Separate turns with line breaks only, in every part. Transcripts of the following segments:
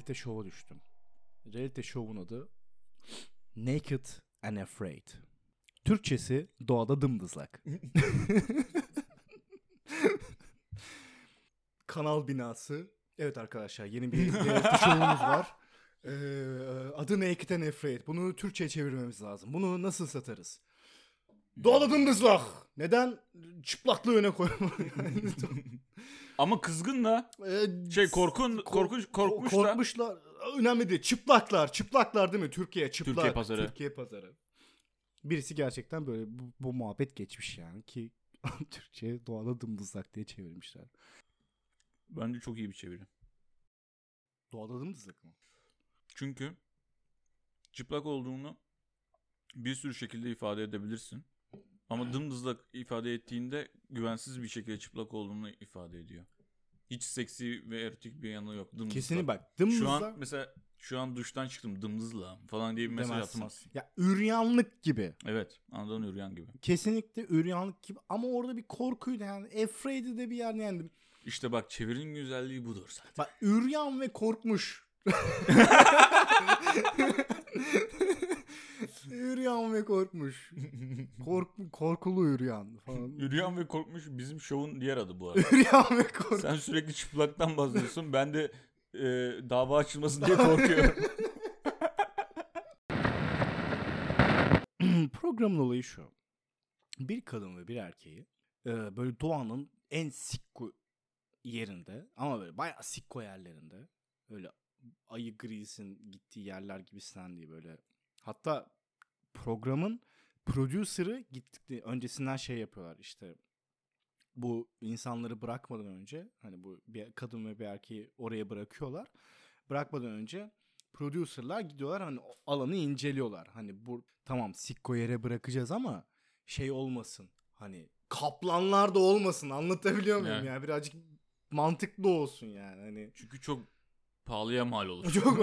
bir realite şova düştüm. Realite şovun adı Naked and Afraid. Türkçesi doğada dımdızlak. Kanal binası. Evet arkadaşlar yeni bir reality şovumuz var. Ee, adı Naked and Afraid. Bunu Türkçe'ye çevirmemiz lazım. Bunu nasıl satarız? Doğada dımdızlak. Neden? Çıplaklığı öne koyma.
Ama kızgın da
Ee,
şey korkun
Ko-
korkunç korkmuş da
korkmuşlar. Önemli değil. Çıplaklar. Çıplaklar değil mi? Türkiye çıplak.
Türkiye pazarı.
Türkiye pazarı. Birisi gerçekten böyle bu, bu muhabbet geçmiş yani ki Türkçe doğada dımdızlak diye çevirmişler.
bence çok iyi bir çeviri.
Doğada dımdızlak mı?
Çünkü çıplak olduğunu bir sürü şekilde ifade edebilirsin. Ama dımdızlak ifade ettiğinde güvensiz bir şekilde çıplak olduğunu ifade ediyor. Hiç seksi ve erotik bir yanı yok. Dımdızlak.
Kesinlikle bak. Dımdızlak.
Şu an mesela şu an duştan çıktım dımdızla falan diye bir mesaj
Demezsin.
atmazsın.
Ya üryanlık gibi.
Evet anladın üryan gibi.
Kesinlikle üryanlık gibi ama orada bir korkuydu yani. Afraid'i de bir yer yani.
İşte bak çevirinin güzelliği budur zaten.
Bak üryan ve korkmuş. üryan ve korkmuş. Kork, korkulu üryan falan.
Üryan ve korkmuş bizim şovun diğer adı bu arada.
üryan ve korkmuş.
Sen sürekli çıplaktan bahsediyorsun. Ben de e, dava açılmasın diye korkuyorum.
Programın olayı şu. Bir kadın ve bir erkeği e, böyle doğanın en sikko yerinde ama böyle bayağı sikko yerlerinde öyle ayı grisin gittiği yerler gibisinden değil böyle. Hatta programın producer'ı gittikleri öncesinden şey yapıyorlar işte bu insanları bırakmadan önce hani bu bir kadın ve bir erkeği oraya bırakıyorlar. Bırakmadan önce producerlar gidiyorlar hani alanı inceliyorlar. Hani bu tamam sikko yere bırakacağız ama şey olmasın. Hani kaplanlar da olmasın. Anlatabiliyor muyum
Evet.
ya? Birazcık mantıklı olsun yani. Hani
Çünkü çok pahalıya mal olur.
çok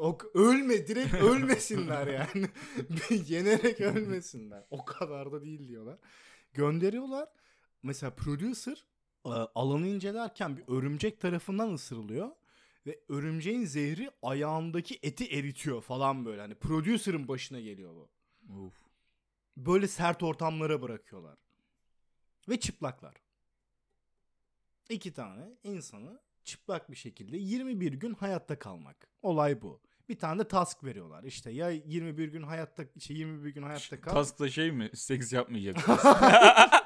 o- ölme direkt ölmesinler yani. Yenerek ölmesinler. O kadar da değil diyorlar. Gönderiyorlar. Mesela producer e, alanı incelerken bir örümcek tarafından ısırılıyor ve örümceğin zehri ayağındaki eti eritiyor falan böyle. Hani producer'ın başına geliyor bu.
Uf.
Böyle sert ortamlara bırakıyorlar. Ve çıplaklar. İki tane insanı çıplak bir şekilde 21 gün hayatta kalmak. Olay bu. Bir tane de task veriyorlar. İşte ya 21 gün hayatta işte 21 gün hayatta kal.
Task'ta şey mi? Seks yapmayacak.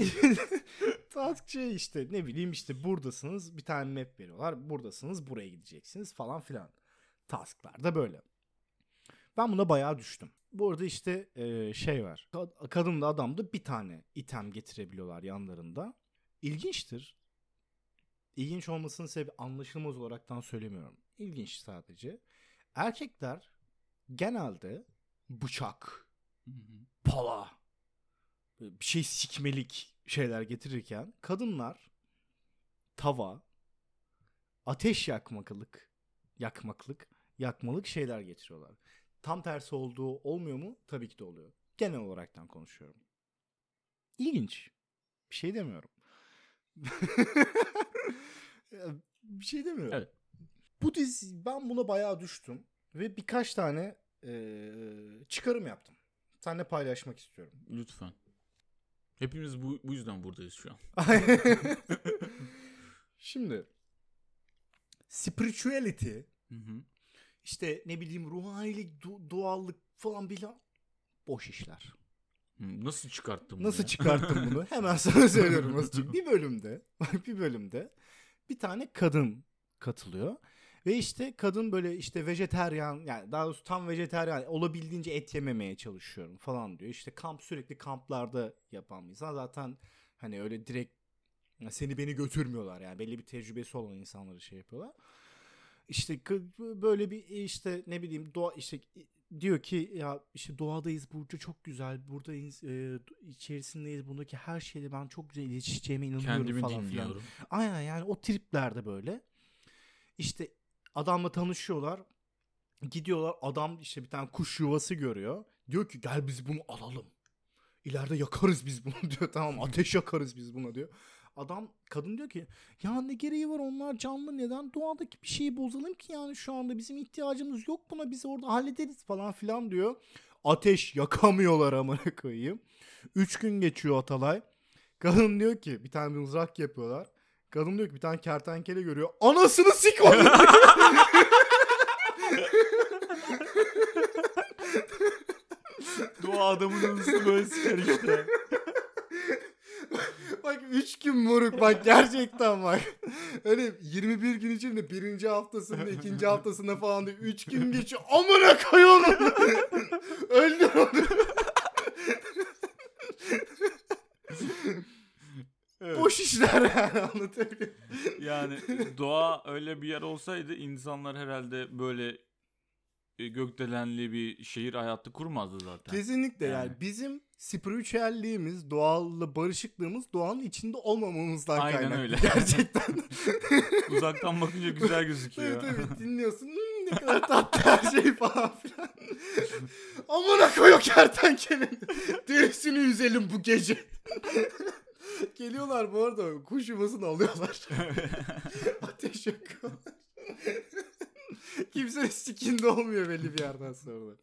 task şey işte ne bileyim işte buradasınız bir tane map veriyorlar. Buradasınız buraya gideceksiniz falan filan. Tasklar da böyle. Ben buna bayağı düştüm. Bu arada işte e, şey var. Kad- Kadın da adam da bir tane item getirebiliyorlar yanlarında. İlginçtir. İlginç olmasının sebebi anlaşılmaz olaraktan söylemiyorum. İlginç sadece. Erkekler genelde bıçak, pala, bir şey sikmelik şeyler getirirken kadınlar tava, ateş yakmaklık, yakmaklık, yakmalık şeyler getiriyorlar. Tam tersi olduğu olmuyor mu? Tabii ki de oluyor. Genel olaraktan konuşuyorum. İlginç. Bir şey demiyorum. bir şey demiyorum.
Evet.
Bu dizi ben buna bayağı düştüm ve birkaç tane eee, çıkarım yaptım. Seninle paylaşmak istiyorum.
Lütfen. Hepimiz bu, bu yüzden buradayız şu an.
Şimdi spirituality
Hı hı.
İşte ne bileyim ruhanilik, du- doğallık falan bilen boş işler.
Nasıl çıkarttın bunu
Nasıl
ya?
çıkarttım bunu? Hemen sana söylüyorum nasıl Bir bölümde, bir bölümde bir tane kadın katılıyor. Ve işte kadın böyle işte vejeteryan yani daha doğrusu tam vejeteryan olabildiğince et yememeye çalışıyorum falan diyor. İşte kamp sürekli kamplarda yapan bir insan. Zaten hani öyle direkt seni beni götürmüyorlar yani belli bir tecrübesi olan insanları şey yapıyorlar. İşte böyle bir işte ne bileyim doğa işte diyor ki ya işte doğadayız burada çok güzel buradayız e, içerisindeyiz bundaki her şeyle ben çok güzel iletişeceğime inanıyorum
Kendimi
falan filan. Aynen yani o triplerde böyle. İşte adamla tanışıyorlar. Gidiyorlar adam işte bir tane kuş yuvası görüyor. Diyor ki gel biz bunu alalım. İleride yakarız biz bunu diyor. Tamam ateş yakarız biz buna diyor. Adam kadın diyor ki ya ne gereği var onlar canlı neden doğadaki bir şeyi bozalım ki yani şu anda bizim ihtiyacımız yok buna biz orada hallederiz falan filan diyor. Ateş yakamıyorlar amına koyayım. Üç gün geçiyor Atalay. Kadın diyor ki bir tane mızrak yapıyorlar. Kadın diyor ki bir tane kertenkele görüyor. Anasını sik onu.
Doğa adamın hızlı böyle siker işte.
Bak 3 gün moruk bak gerçekten bak. Öyle 21 gün içinde birinci haftasında ikinci haftasında falan diye 3 gün geçiyor. Amına koy onu. Öldür onu.
Evet.
Boş işler yani anlatabiliyor
Yani doğa öyle bir yer olsaydı insanlar herhalde böyle gökdelenli bir şehir hayatı kurmazdı zaten.
Kesinlikle yani.
Yani.
bizim spiritüelliğimiz, doğalla barışıklığımız doğanın içinde olmamamızdan
Aynen
kaynaklı.
öyle.
Gerçekten.
Uzaktan bakınca güzel gözüküyor.
tabii dinliyorsun. "Hmm, ne kadar tatlı her şey falan filan. Amına koy o kertenkelenin. Derisini yüzelim bu gece. Geliyorlar bu arada kuş yuvasını alıyorlar. Ateş yakıyorlar. Kimse sikinde olmuyor belli bir yerden sonra.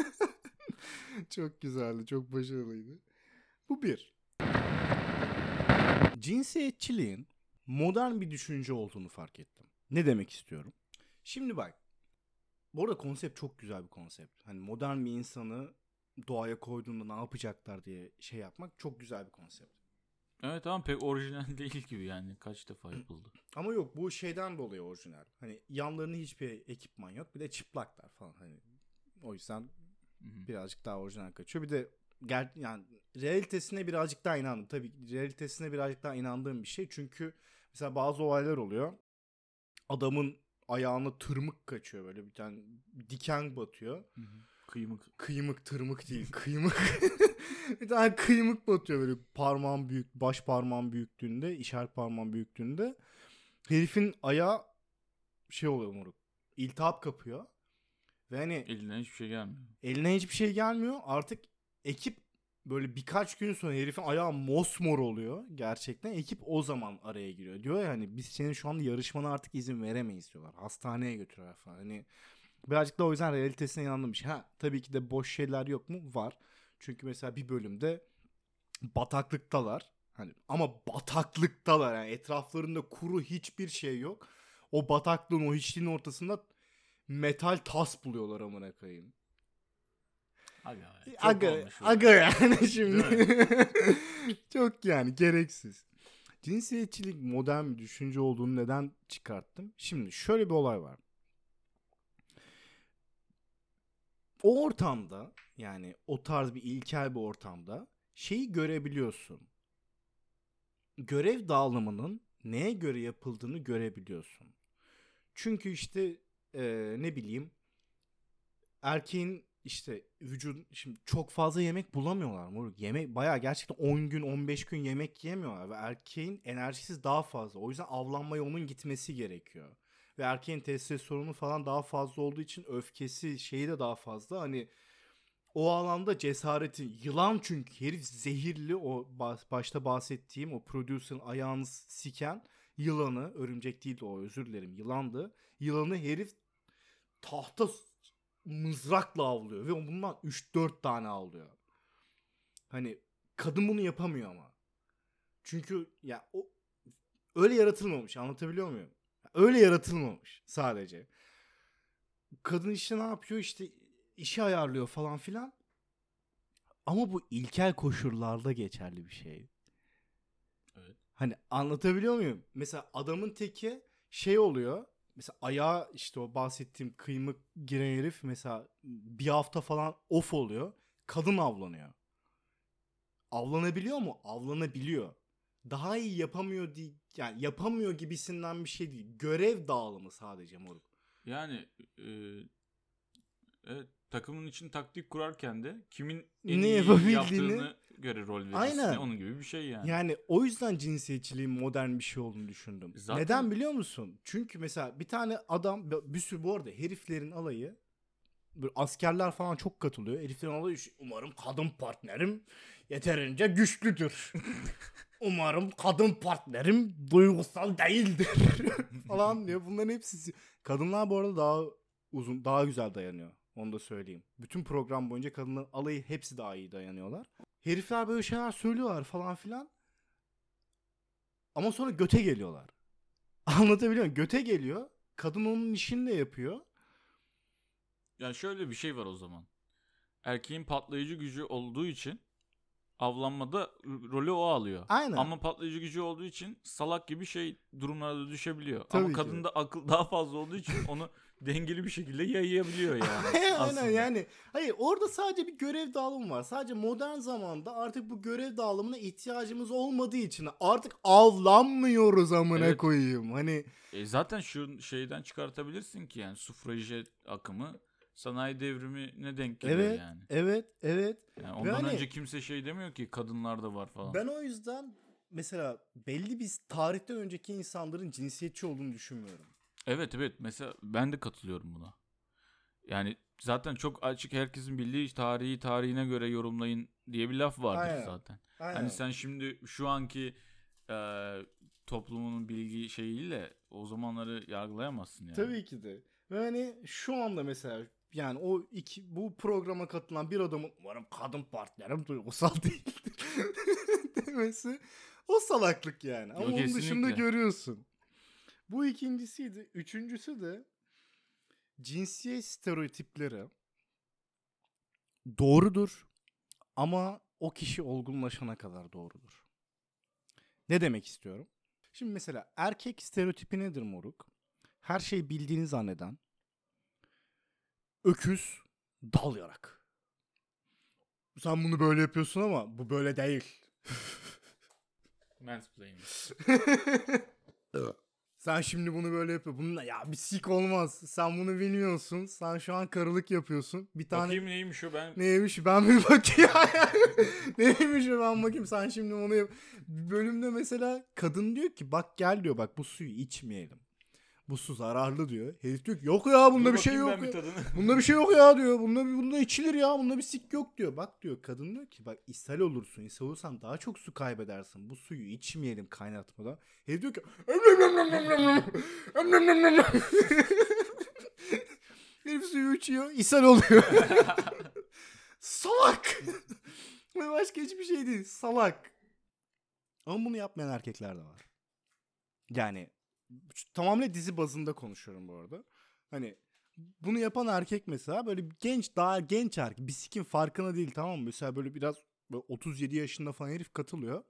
çok güzeldi, çok başarılıydı. Bu bir. Cinsiyetçiliğin modern bir düşünce olduğunu fark ettim. Ne demek istiyorum? Şimdi bak. Bu arada konsept çok güzel bir konsept. Hani modern bir insanı doğaya koyduğunda ne yapacaklar diye şey yapmak çok güzel bir konsept.
Evet ama pek orijinal değil gibi yani. Kaç defa yapıldı.
Ama yok bu şeyden dolayı orijinal. Hani yanlarında hiçbir ekipman yok. Bir de çıplaklar falan hani. O yüzden
Hı hı.
birazcık daha orijinal kaçıyor. Bir de ger yani realitesine birazcık daha inandım. Tabii realitesine birazcık daha inandığım bir şey. Çünkü mesela bazı olaylar oluyor. Adamın ayağına tırmık kaçıyor böyle bir tane diken batıyor.
Hı hı. Kıymık.
Kıymık tırmık değil kıymık. bir tane kıymık batıyor böyle parmağın büyük baş parmağın büyüklüğünde işaret parmağın büyüklüğünde. Herifin ayağı şey oluyor moruk. İltihap kapıyor. Ve hani
Elinden hiçbir şey gelmiyor.
eline hiçbir şey gelmiyor. Artık ekip böyle birkaç gün sonra herifin ayağı mosmor oluyor gerçekten. Ekip o zaman araya giriyor. Diyor ya hani biz senin şu anda yarışmana artık izin veremeyiz diyorlar. Hastaneye götürüyorlar falan. Hani birazcık da o yüzden realitesine şey. Ha tabii ki de boş şeyler yok mu? Var. Çünkü mesela bir bölümde bataklıktalar. Hani ama bataklıktalar yani etraflarında kuru hiçbir şey yok. O bataklığın o hiçliğin ortasında metal tas buluyorlar amına koyayım.
Aga,
Aga, aga yani şimdi. Çok yani gereksiz. Cinsiyetçilik modern bir düşünce olduğunu neden çıkarttım? Şimdi şöyle bir olay var. O ortamda yani o tarz bir ilkel bir ortamda şeyi görebiliyorsun. Görev dağılımının neye göre yapıldığını görebiliyorsun. Çünkü işte eee, ne bileyim erkeğin işte vücut şimdi çok fazla yemek bulamıyorlar moruk. Yemek bayağı gerçekten 10 gün 15 gün yemek yemiyorlar ve erkeğin enerjisi daha fazla. O yüzden avlanmaya onun gitmesi gerekiyor. Ve erkeğin testosteronu falan daha fazla olduğu için öfkesi şeyi de daha fazla. Hani o alanda cesareti yılan çünkü herif zehirli o başta bahsettiğim o producer'ın ayağını siken yılanı örümcek değildi o özür dilerim yılandı. Yılanı herif tahta mızrakla avlıyor ve bundan 3-4 tane avlıyor. Hani kadın bunu yapamıyor ama. Çünkü ya o öyle yaratılmamış anlatabiliyor muyum? Öyle yaratılmamış sadece. Kadın işte ne yapıyor işte işi ayarlıyor falan filan. Ama bu ilkel koşullarda geçerli bir şey.
Evet.
Hani anlatabiliyor muyum? Mesela adamın teki şey oluyor. Mesela ayağı işte o bahsettiğim kıymık giren herif mesela bir hafta falan off oluyor. Kadın avlanıyor. Avlanabiliyor mu? Avlanabiliyor. Daha iyi yapamıyor değil. Yani yapamıyor gibisinden bir şey değil. Görev dağılımı sadece moruk.
Yani e, evet takımın için taktik kurarken de kimin en
Ne
iyi
yapabildiğini-
yaptığını göre rol verirsin.
Aynen.
Onun gibi bir şey yani.
Yani o yüzden cinsiyetçiliğin modern bir şey olduğunu düşündüm.
Zaten-
Neden biliyor musun? Çünkü mesela bir tane adam bir sürü bu arada heriflerin alayı böyle askerler falan çok katılıyor. Heriflerin alayı umarım kadın partnerim yeterince güçlüdür. umarım kadın partnerim duygusal değildir falan diyor. Bunların hepsi kadınlar bu arada daha uzun daha güzel dayanıyor. Onu da söyleyeyim. Bütün program boyunca kadınların alayı hepsi daha iyi dayanıyorlar. Herifler böyle şeyler söylüyorlar falan filan. Ama sonra göte geliyorlar. Anlatabiliyor muyum? Göte geliyor. Kadın onun işini de yapıyor.
Yani şöyle bir şey var o zaman. Erkeğin patlayıcı gücü olduğu için avlanmada rolü o alıyor.
Aynen.
Ama patlayıcı gücü olduğu için salak gibi şey durumlara düşebiliyor.
Tabii
Ama
ki.
kadında akıl daha fazla olduğu için onu dengeli bir şekilde yayabiliyor yani.
Aynen yani. Hayır orada sadece bir görev dağılımı var. Sadece modern zamanda artık bu görev dağılımına ihtiyacımız olmadığı için artık avlanmıyoruz amına
Evet.
koyayım. Hani
E zaten şu şeyden çıkartabilirsin ki yani sufraje akımı sanayi devrimine denk geliyor
evet,
yani.
evet, evet.
yani. Ondan
hani-
önce kimse şey demiyor ki kadınlar da var falan.
Ben o yüzden mesela belli bir tarihten önceki insanların cinsiyetçi olduğunu düşünmüyorum.
Evet evet mesela ben de katılıyorum buna. Yani zaten çok açık herkesin bildiği tarihi tarihine göre yorumlayın diye bir laf vardır
Aynen.
zaten.
Aynen.
Hani sen şimdi şu anki e, toplumun bilgi şeyiyle o zamanları yargılayamazsın yani.
Tabii ki de. Ve hani şu anda mesela yani o iki bu programa katılan bir adamın umarım kadın partnerim duygusal değildir demesi o salaklık yani. Ama
Yok,
onun dışında görüyorsun. Bu ikincisiydi. Üçüncüsü de cinsiyet stereotipleri doğrudur ama o kişi olgunlaşana kadar doğrudur. Ne demek istiyorum? Şimdi mesela erkek stereotipi nedir moruk? Her şeyi bildiğini zanneden, öküz, dal yarak. Sen bunu böyle yapıyorsun ama bu böyle değil.
Mansplaining.
Sen şimdi bunu böyle yapıyorsun. Bununla ya bir sik olmaz. Sen bunu bilmiyorsun. Sen şu an karılık yapıyorsun. Bir tane
Bakayım neymiş o ben.
Neymiş ben bir bakayım. Neymiş o ben bakayım sen şimdi onu yap. Bir bölümde mesela kadın diyor ki bak gel diyor bak bu suyu içmeyelim. Bu su zararlı diyor. Herif diyor ki yok ya bunda
Dur
bir şey yok. ya.
bir.
Bunda bir şey yok ya diyor. Bunda, bunda içilir ya. Bunda bir sik yok diyor. Bak diyor kadın diyor ki bak ishal olursun. İshal olursan daha çok su kaybedersin. Bu suyu içmeyelim kaynatmadan. Herif diyor ki Herif suyu içiyor. ishal oluyor. Salak. Ve başka hiçbir şey değil. Salak. Ama bunu yapmayan erkekler de var. Yani tamamen dizi bazında konuşuyorum bu arada. Hani bunu yapan erkek mesela böyle genç daha genç erkek. Bir sikin farkına değil tamam mı? Mesela böyle biraz böyle 37 yaşında falan herif katılıyor.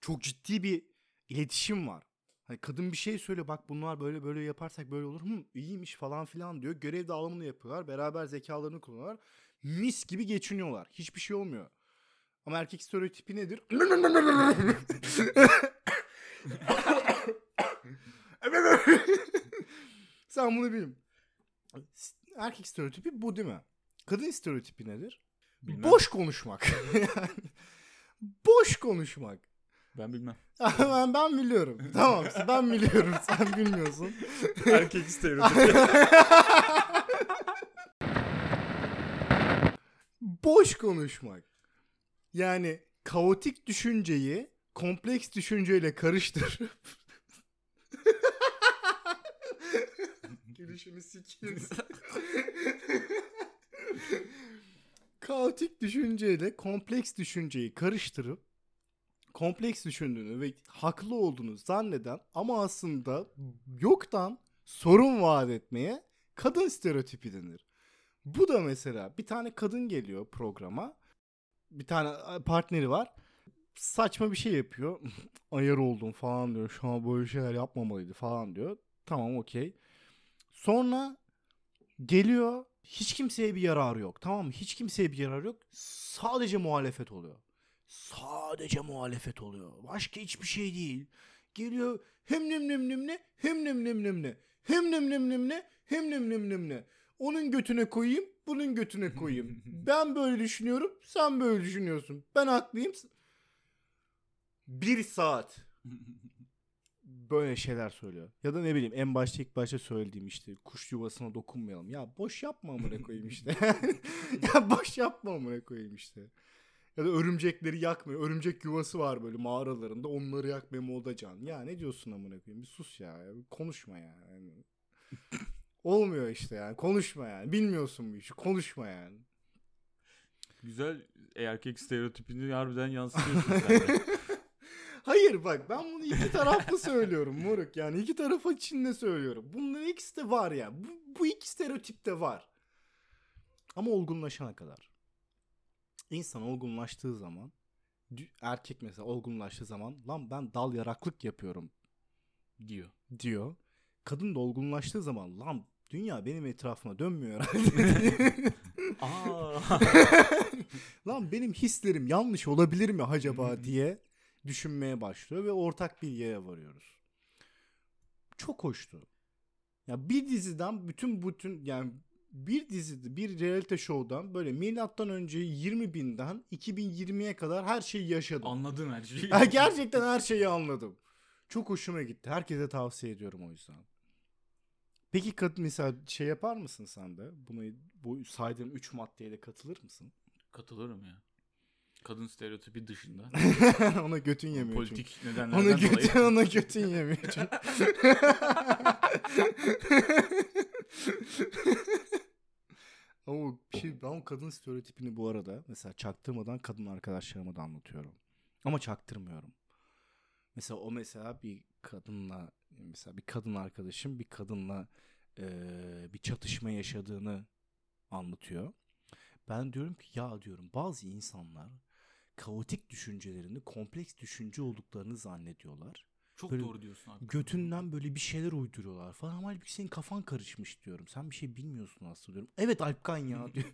Çok ciddi bir iletişim var. Hani kadın bir şey söylüyor bak bunlar böyle böyle yaparsak böyle olur. Hı, iyiymiş falan filan diyor. Görev dağılımını yapıyorlar. Beraber zekalarını kullanıyorlar. Mis gibi geçiniyorlar. Hiçbir şey olmuyor. Ama erkek stereotipi nedir? Sen bunu bilin. Erkek stereotipi bu değil mi? Kadın stereotipi nedir?
Bilmem.
Boş konuşmak. Yani Boş konuşmak.
Ben bilmem.
ben, ben biliyorum. Tamam ben biliyorum. Sen bilmiyorsun.
Erkek stereotipi.
Boş konuşmak. Yani kaotik düşünceyi kompleks düşünceyle karıştırıp Gülüşünü sikeyim. kaotik düşünceyle kompleks düşünceyi karıştırıp kompleks düşündüğünü ve haklı olduğunu zanneden ama aslında yoktan sorun vaat etmeye kadın stereotipi denir. Bu da mesela bir tane kadın geliyor programa. Bir tane partneri var. Saçma bir şey yapıyor. Ayar oldum falan diyor. Şu an böyle şeyler yapmamalıydı falan diyor. Tamam okey. Sonra geliyor. Hiç kimseye bir yararı yok. Tamam mı? Hiç kimseye bir yararı yok. Sadece muhalefet oluyor. Sadece muhalefet oluyor. Başka hiçbir şey değil. Geliyor hem nim nim nim ne hem nim nim nim ne hem nim nim nim ne hem nim nim nim ne. Onun götüne koyayım, bunun götüne koyayım. ben böyle düşünüyorum, sen böyle düşünüyorsun. Ben haklıyım. Bir saat böyle şeyler söylüyor. Ya da ne bileyim en başta ilk başta söylediğim işte kuş yuvasına dokunmayalım. Ya boş yapma amına koyayım işte. ya boş yapma amına koyayım işte. Ya da örümcekleri yakmıyor. Örümcek yuvası var böyle mağaralarında. Onları yakmaya moda can. Ya ne diyorsun amına koyayım? Bir sus ya. konuşma ya. Yani. Olmuyor işte yani. Konuşma yani. Bilmiyorsun bu işi. Konuşma yani.
Güzel erkek stereotipini harbiden yansıtıyorsun sen.
Hayır bak ben bunu iki taraflı söylüyorum moruk. Yani iki taraf içinde söylüyorum. Bunların ikisi de var ya. Bu, bu iki stereotip de var. Ama olgunlaşana kadar. İnsan olgunlaştığı zaman erkek mesela olgunlaştığı zaman lan ben dal yaraklık yapıyorum
diyor.
diyor. Kadın da olgunlaştığı zaman lan dünya benim etrafıma dönmüyor herhalde.
Aa.
lan benim hislerim yanlış olabilir mi acaba diye düşünmeye başlıyor ve ortak bir yere varıyoruz. Çok hoştu. Ya bir diziden bütün bütün yani bir dizide bir reality show'dan böyle milattan önce 20 binden 2020'ye kadar her şeyi yaşadım.
Anladın her şeyi.
Ha, gerçekten her şeyi anladım. Çok hoşuma gitti. Herkese tavsiye ediyorum o yüzden. Peki kadın mesela şey yapar mısın sen de? Bunu bu saydığım 3 maddeye de katılır mısın?
Katılırım ya. Kadın stereotipi dışında.
ona götün yemiyor çünkü.
Politik nedenlerden
Ona
dolayı.
götün, ona götün yemiyor çünkü. Ama bir şey, ben o kadın stereotipini bu arada mesela çaktırmadan kadın arkadaşlarıma da anlatıyorum. Ama çaktırmıyorum. Mesela o mesela bir kadınla mesela bir kadın arkadaşım bir kadınla eee, bir çatışma yaşadığını anlatıyor. Ben diyorum ki ya diyorum bazı insanlar kaotik düşüncelerini kompleks düşünce olduklarını zannediyorlar.
Çok
Böyle
doğru diyorsun abi.
Götünden böyle bir şeyler uyduruyorlar falan ama halbuki senin kafan karışmış diyorum. Sen bir şey bilmiyorsun aslında diyorum. Evet Alpkan ya diyor.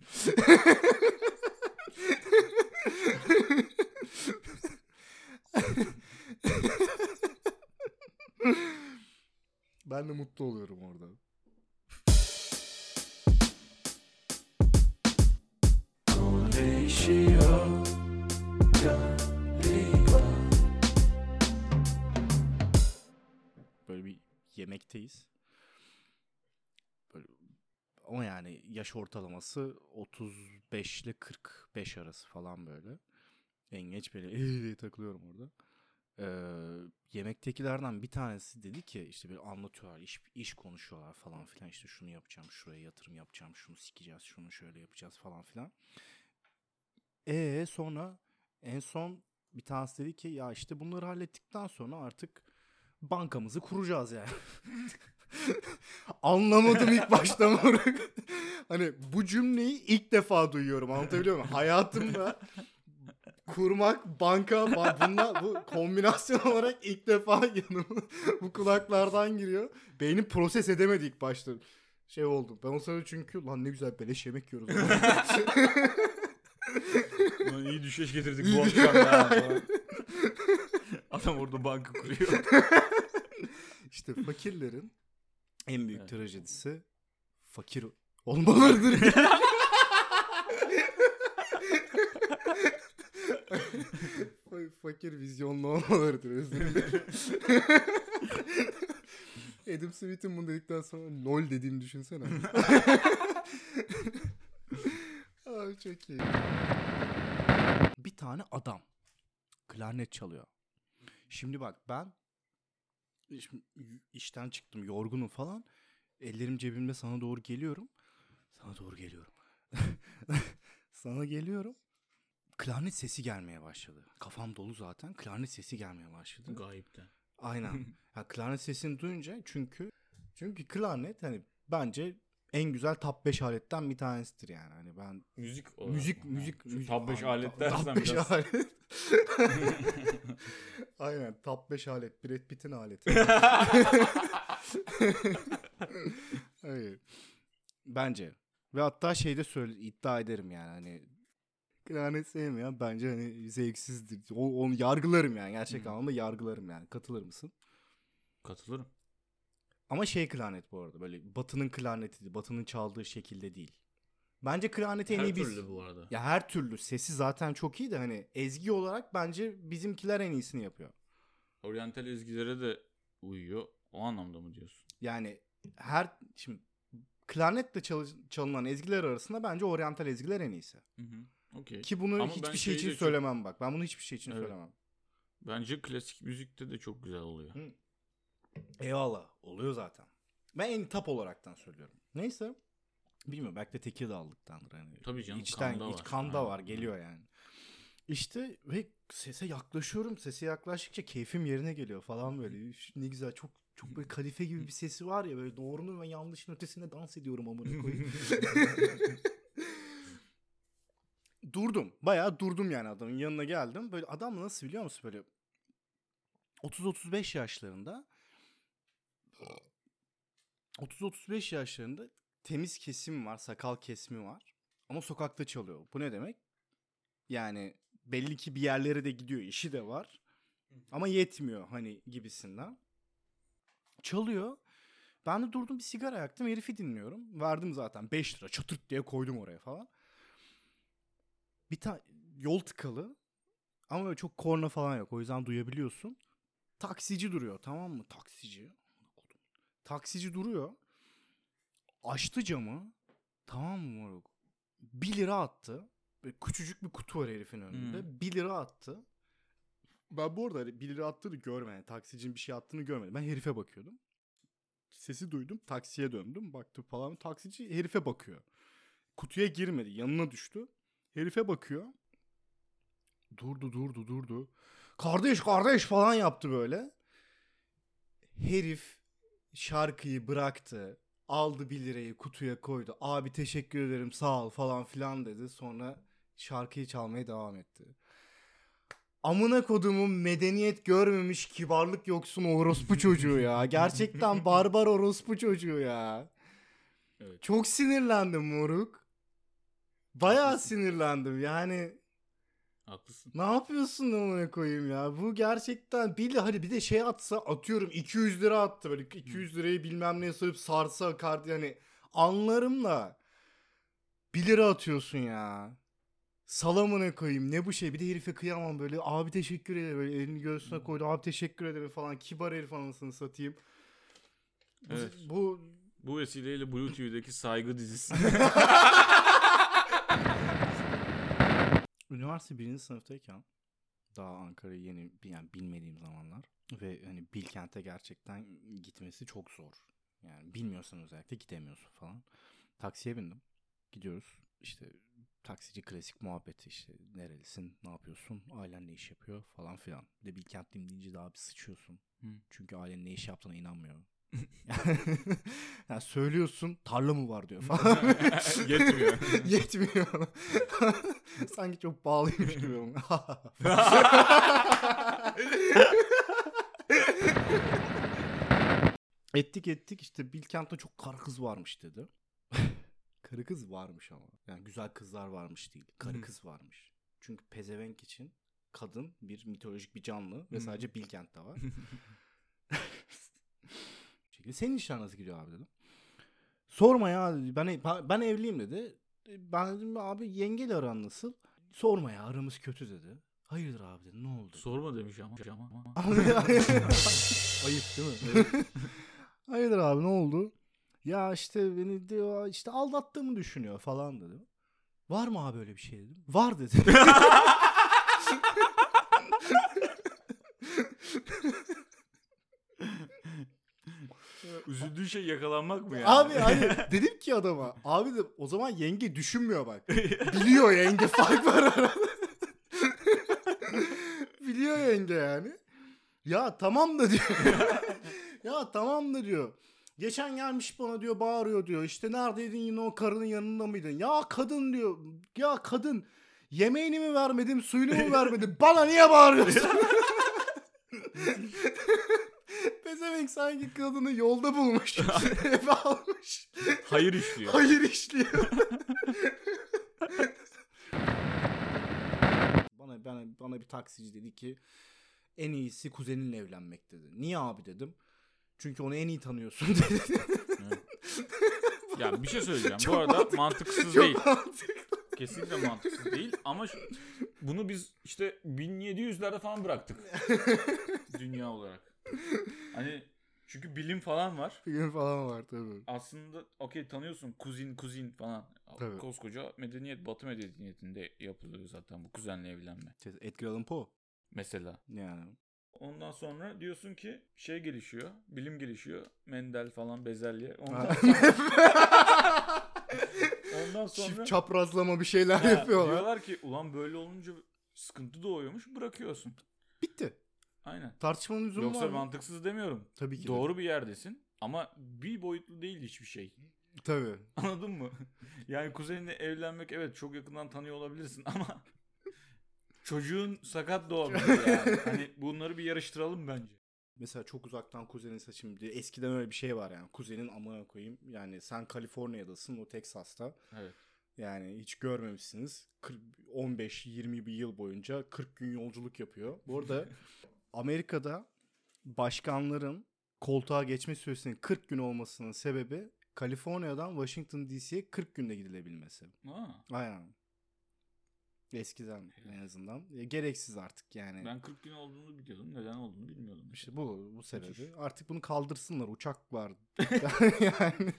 ben de mutlu oluyorum orada. Böyle bir yemekteyiz. Böyle ama yani yaş ortalaması 35 ile 45 arası falan böyle. En geç böyle takılıyorum orada. Ee, yemektekilerden bir tanesi dedi ki işte böyle anlatıyorlar iş, iş konuşuyorlar falan filan işte şunu yapacağım şuraya yatırım yapacağım şunu sikeceğiz şunu şöyle yapacağız falan filan. E sonra en son bir tanesi dedi ki ya işte bunları hallettikten sonra artık bankamızı kuracağız yani. Anlamadım ilk başta moruk. hani bu cümleyi ilk defa duyuyorum anlatabiliyor muyum? Hayatımda kurmak, banka, ba- bunlar bu kombinasyon olarak ilk defa yanıma bu kulaklardan giriyor. Beynim proses edemedi ilk başta. Şey oldu. Ben o sırada çünkü lan ne güzel beleş yemek yiyoruz.
Ulan iyi düşeş getirdik bu akşam ya. falan. Adam orada banka kuruyor.
işte fakirlerin en büyük
Evet.
trajedisi fakir olmalarıdır. Fa- fakir vizyonlu olmalarıdır özür dilerim. Adam Smith'in bunu dedikten sonra lol dediğini düşünsene. Abi çok iyi. Bir tane adam klarnet çalıyor. Şimdi bak ben Şimdi işten çıktım yorgunum falan. Ellerim cebimde sana doğru geliyorum. Sana doğru geliyorum. sana geliyorum. Klarnet sesi gelmeye başladı. Kafam dolu zaten. Klarnet sesi gelmeye başladı.
Gayipten.
Aynen. ya klarnet sesini duyunca çünkü çünkü klarnet hani bence en güzel top 5 aletten bir tanesidir yani. Hani ben
Müzik olarak
müzik
mı?
müzik müzik
Top 5
Aynen,
alet dersen
top beş
biraz.
alet. Aynen top 5 alet Brad Pitt'in aleti. Hayır. Bence. Ve hatta şeyde söyle iddia ederim yani hani klarnet sevmeyen bence hani zevksizdir. O, onu yargılarım yani gerçek
Hı.
anlamda yargılarım yani. Katılır mısın?
Katılırım.
Ama şey klarnet bu arada böyle Batı'nın klarneti, Batı'nın çaldığı şekilde değil. Bence klarneti en
Her
iyi biz...
türlü bu arada.
Ya her türlü sesi zaten çok iyi de hani ezgi olarak bence bizimkiler en iyisini yapıyor.
Oriental ezgilere de uyuyor. O anlamda mı diyorsun?
Yani her şimdi klarnetle çalı- çalınan ezgiler arasında bence oryantal ezgiler en iyisi.
Hı hı. Okey.
Ki bunu
Ama
hiçbir şey için
çok-
söylemem bak. Ben bunu hiçbir şey için
Evet.
söylemem.
Bence klasik müzikte de çok güzel oluyor.
Hı. Eyvallah. Oluyor zaten. Ben en tap olaraktan söylüyorum. Neyse. Bilmiyorum belki de Tekirdağlıktandır. Hani
Tabii canım,
içten,
kanda
iç
var.
kanda
Aynen.
var geliyor yani. İşte ve sese yaklaşıyorum. Sese yaklaştıkça keyfim yerine geliyor falan böyle. Ne güzel çok çok böyle kadife gibi bir sesi var ya böyle doğrunun ve yanlışın ötesinde dans ediyorum amına koyayım. durdum. Bayağı durdum yani adamın yanına geldim. Böyle adam nasıl biliyor musun böyle 30-35 yaşlarında 30-35 yaşlarında temiz kesim var, sakal kesimi var. Ama sokakta çalıyor. Bu ne demek? Yani belli ki bir yerlere de gidiyor, işi de var. Ama yetmiyor hani gibisinden. Çalıyor. Ben de durdum bir sigara yaktım. Herifi dinliyorum. Verdim zaten 5 lira çatırt diye koydum oraya falan. Bir tane yol tıkalı. Ama çok korna falan yok. O yüzden duyabiliyorsun. Taksici duruyor tamam mı? Taksici. Taksici duruyor. Açtı camı. Tamam mı moruk? 1 lira attı. Böyle küçücük bir kutu var herifin önünde.
Hı.
1 lira attı. Ben bu arada hani 1 lira attığını görmedim. Yani taksicinin bir şey attığını görmedim. Ben herife bakıyordum. Sesi duydum. Taksiye döndüm. Baktım falan. Taksici herife bakıyor. Kutuya girmedi. Yanına düştü. Herife bakıyor. Durdu durdu durdu. Kardeş kardeş falan yaptı böyle. Herif şarkıyı bıraktı. Aldı 1 lirayı kutuya koydu. Abi teşekkür ederim sağ ol falan filan dedi. Sonra şarkıyı çalmaya devam etti. Amına kodumun medeniyet görmemiş kibarlık yoksun orospu çocuğu ya. Gerçekten barbar orospu çocuğu ya.
Evet.
Çok sinirlendim moruk. Bayağı sinirlendim yani.
Haklısın.
Ne yapıyorsun amına koyayım ya? Bu gerçekten bir hadi bir de şey atsa atıyorum 200 lira attı böyle 200 lirayı bilmem neye sarıp sarsa kart yani anlarım da 1 lira atıyorsun ya. Salamına koyayım ne bu şey bir de herife kıyamam böyle abi teşekkür ederim böyle elini göğsüne koydu abi teşekkür ederim falan kibar herif anasını satayım. Bu-
Evet.
Bu
Bu vesileyle Blue TV'deki saygı dizisi.
Üniversite birinci sınıftayken daha Ankara'yı yeni yani bilmediğim zamanlar ve hani Bilkent'e gerçekten gitmesi çok zor. Yani bilmiyorsan özellikle gidemiyorsun falan. Taksiye bindim. Gidiyoruz. İşte taksici klasik muhabbeti işte nerelisin, ne yapıyorsun, ailen ne iş yapıyor falan filan. Bir de Bilkentliyim deyince daha bir sıçıyorsun.
Hı.
Çünkü ailenin ne iş yaptığına inanmıyor. yani söylüyorsun tarla mı var diyor falan.
Yetmiyor.
Yetmiyor. Sanki çok bağlıymış gibi. ettik ettik işte Bilkent'te çok karı kız varmış dedi. karı kız varmış ama. Yani güzel kızlar varmış değil. Karı
Hı.
kız varmış. Çünkü pezevenk için kadın bir mitolojik bir canlı ve
Hı.
sadece Bilkent'te var. Şekilde senin işler nasıl gidiyor abi dedim. Sorma ya dedi. Ben ben evliyim dedi. Ben dedim abi yengeyle aran nasıl? Sorma ya aramız kötü dedi. Hayırdır abi dedi. Ne oldu?
Sorma demiş ama. ama.
Ayıp değil mi? Hayırdır abi ne oldu? Ya işte beni diyor işte aldattığımı düşünüyor falan dedi. Var mı abi öyle bir şey dedim. Var dedi.
Üzüldüğün şey yakalanmak mı yani?
Abi hani dedim ki adama abi de o zaman yenge düşünmüyor bak. Biliyor yenge fark var arada. Biliyor yenge yani. Ya tamam da diyor. ya tamam da diyor. Geçen gelmiş bana diyor bağırıyor diyor. İşte neredeydin yine o karının yanında mıydın? Ya kadın diyor. Ya kadın yemeğini mi vermedim suyunu mu vermedim? Bana niye bağırıyorsun? Pezevenk sanki kadını yolda bulmuş. Eve almış.
Hayır işliyor.
Hayır işliyor. bana bana bana bir taksici dedi ki en iyisi kuzeninle evlenmek dedi. Niye abi dedim. Çünkü onu en iyi tanıyorsun dedi.
Ya bir şey söyleyeceğim.
Çok
Bu arada
mantıklı.
mantıksız
Çok
değil.
mantıklı.
Kesinlikle mantıksız değil ama şu- bunu biz işte 1700'lerde falan bıraktık. Dünya olarak. Hani çünkü bilim falan var.
Film falan var tabii.
Aslında okey tanıyorsun kuzin kuzin falan.
Tabii.
Koskoca medeniyet batı medeniyetinde yapılıyor zaten bu kuzenle evlenme.
Şey, Edgar Allan Poe.
Mesela.
Yani.
Ondan sonra diyorsun ki şey gelişiyor. Bilim gelişiyor. Mendel falan bezelye. Ondan,
Ha.
ondan sonra
Çift çaprazlama bir şeyler
Ha,
yapıyorlar.
diyorlar ki ulan böyle olunca sıkıntı doğuyormuş bırakıyorsun.
Bitti.
Aynen.
Tartışmanın lüzumu
Yoksa
var mı?
mantıksız demiyorum.
Tabii ki. de.
Doğru bir yerdesin ama bir boyutlu değil hiçbir şey.
Tabii.
Anladın mı? Yani kuzeninle evlenmek evet çok yakından tanıyor olabilirsin ama çocuğun sakat doğabilir yani. Hani bunları bir yarıştıralım bence.
Mesela çok uzaktan kuzenin saçım diye. Eskiden öyle bir şey var yani. Kuzenin amına koyayım. Yani sen Kaliforniya'dasın, o Teksas'ta.
Evet.
Yani hiç görmemişsiniz. 15-20 bir yıl boyunca 40 gün yolculuk yapıyor. Bu arada Amerika'da başkanların koltuğa geçme süresinin 40 gün olmasının sebebi Kaliforniya'dan Washington DC'ye 40 günde gidilebilmesi.
Ha,
Aynen. Eskiden en azından. Gereksiz artık yani.
ben 40 gün olduğunu biliyordum. Neden olduğunu bilmiyordum.
İşte bu bu sebebi.
Müthiş.
Artık bunu kaldırsınlar. Uçak var. yani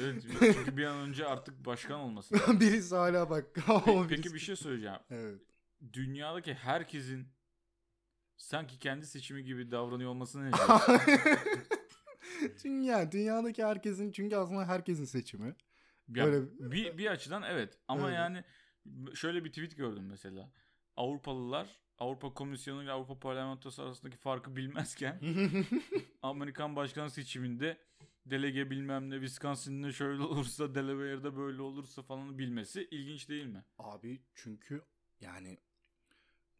Evet çünkü bir an önce artık başkan olması lazım.
birisi hala bak.
Pe- Peki bir şey söyleyeceğim.
Evet.
Dünyadaki herkesin sanki kendi seçimi gibi davranıyor olması ne?
Dünya, dünyadaki herkesin çünkü aslında herkesin seçimi.
Ya
Böyle-
bir, bir açıdan evet ama
Evet.
yani şöyle bir tweet gördüm mesela. Avrupalılar Avrupa Komisyonu ile Avrupa Parlamentosu arasındaki farkı bilmezken Amerikan başkan seçiminde delege bilmem ne Wisconsin'de şöyle olursa Delaware'da böyle olursa falan bilmesi ilginç değil mi?
Abi çünkü yani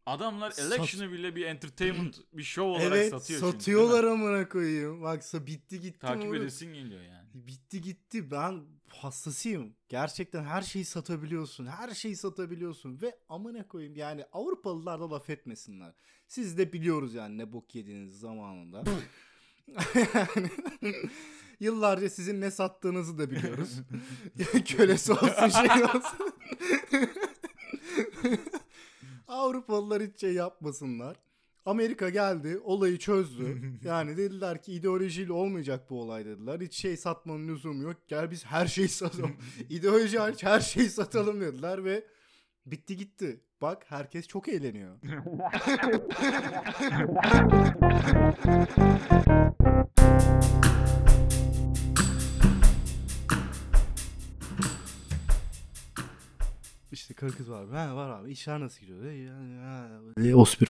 Adamlar
Sat-
election'ı bile bir entertainment bir show olarak
evet
satıyor şimdi, mi?
satıyorlar amına koyayım. Baksa bitti gitti.
Takip edesin geliyor yani.
Bitti gitti. Ben hassasıyım. Gerçekten her şeyi satabiliyorsun. Her şeyi satabiliyorsun. Ve amına koyayım yani Avrupalılar da laf etmesinler. Siz de biliyoruz yani ne bok yediğiniz zamanında. yani, yıllarca sizin ne sattığınızı da biliyoruz. Kölesi olsun şey olsun. Avrupalılar hiç şey yapmasınlar. Amerika geldi, olayı çözdü. Yani dediler ki ideolojiyle olmayacak bu olay dediler. Hiç şey satmanın lüzumu yok. Gel biz her şeyi satalım. İdeoloji hariç her şeyi satalım dediler ve bitti gitti. Bak herkes çok eğleniyor. İşte karı kız var. Ha var abi. İşler nasıl gidiyor? E, yani, ha. E, Ospir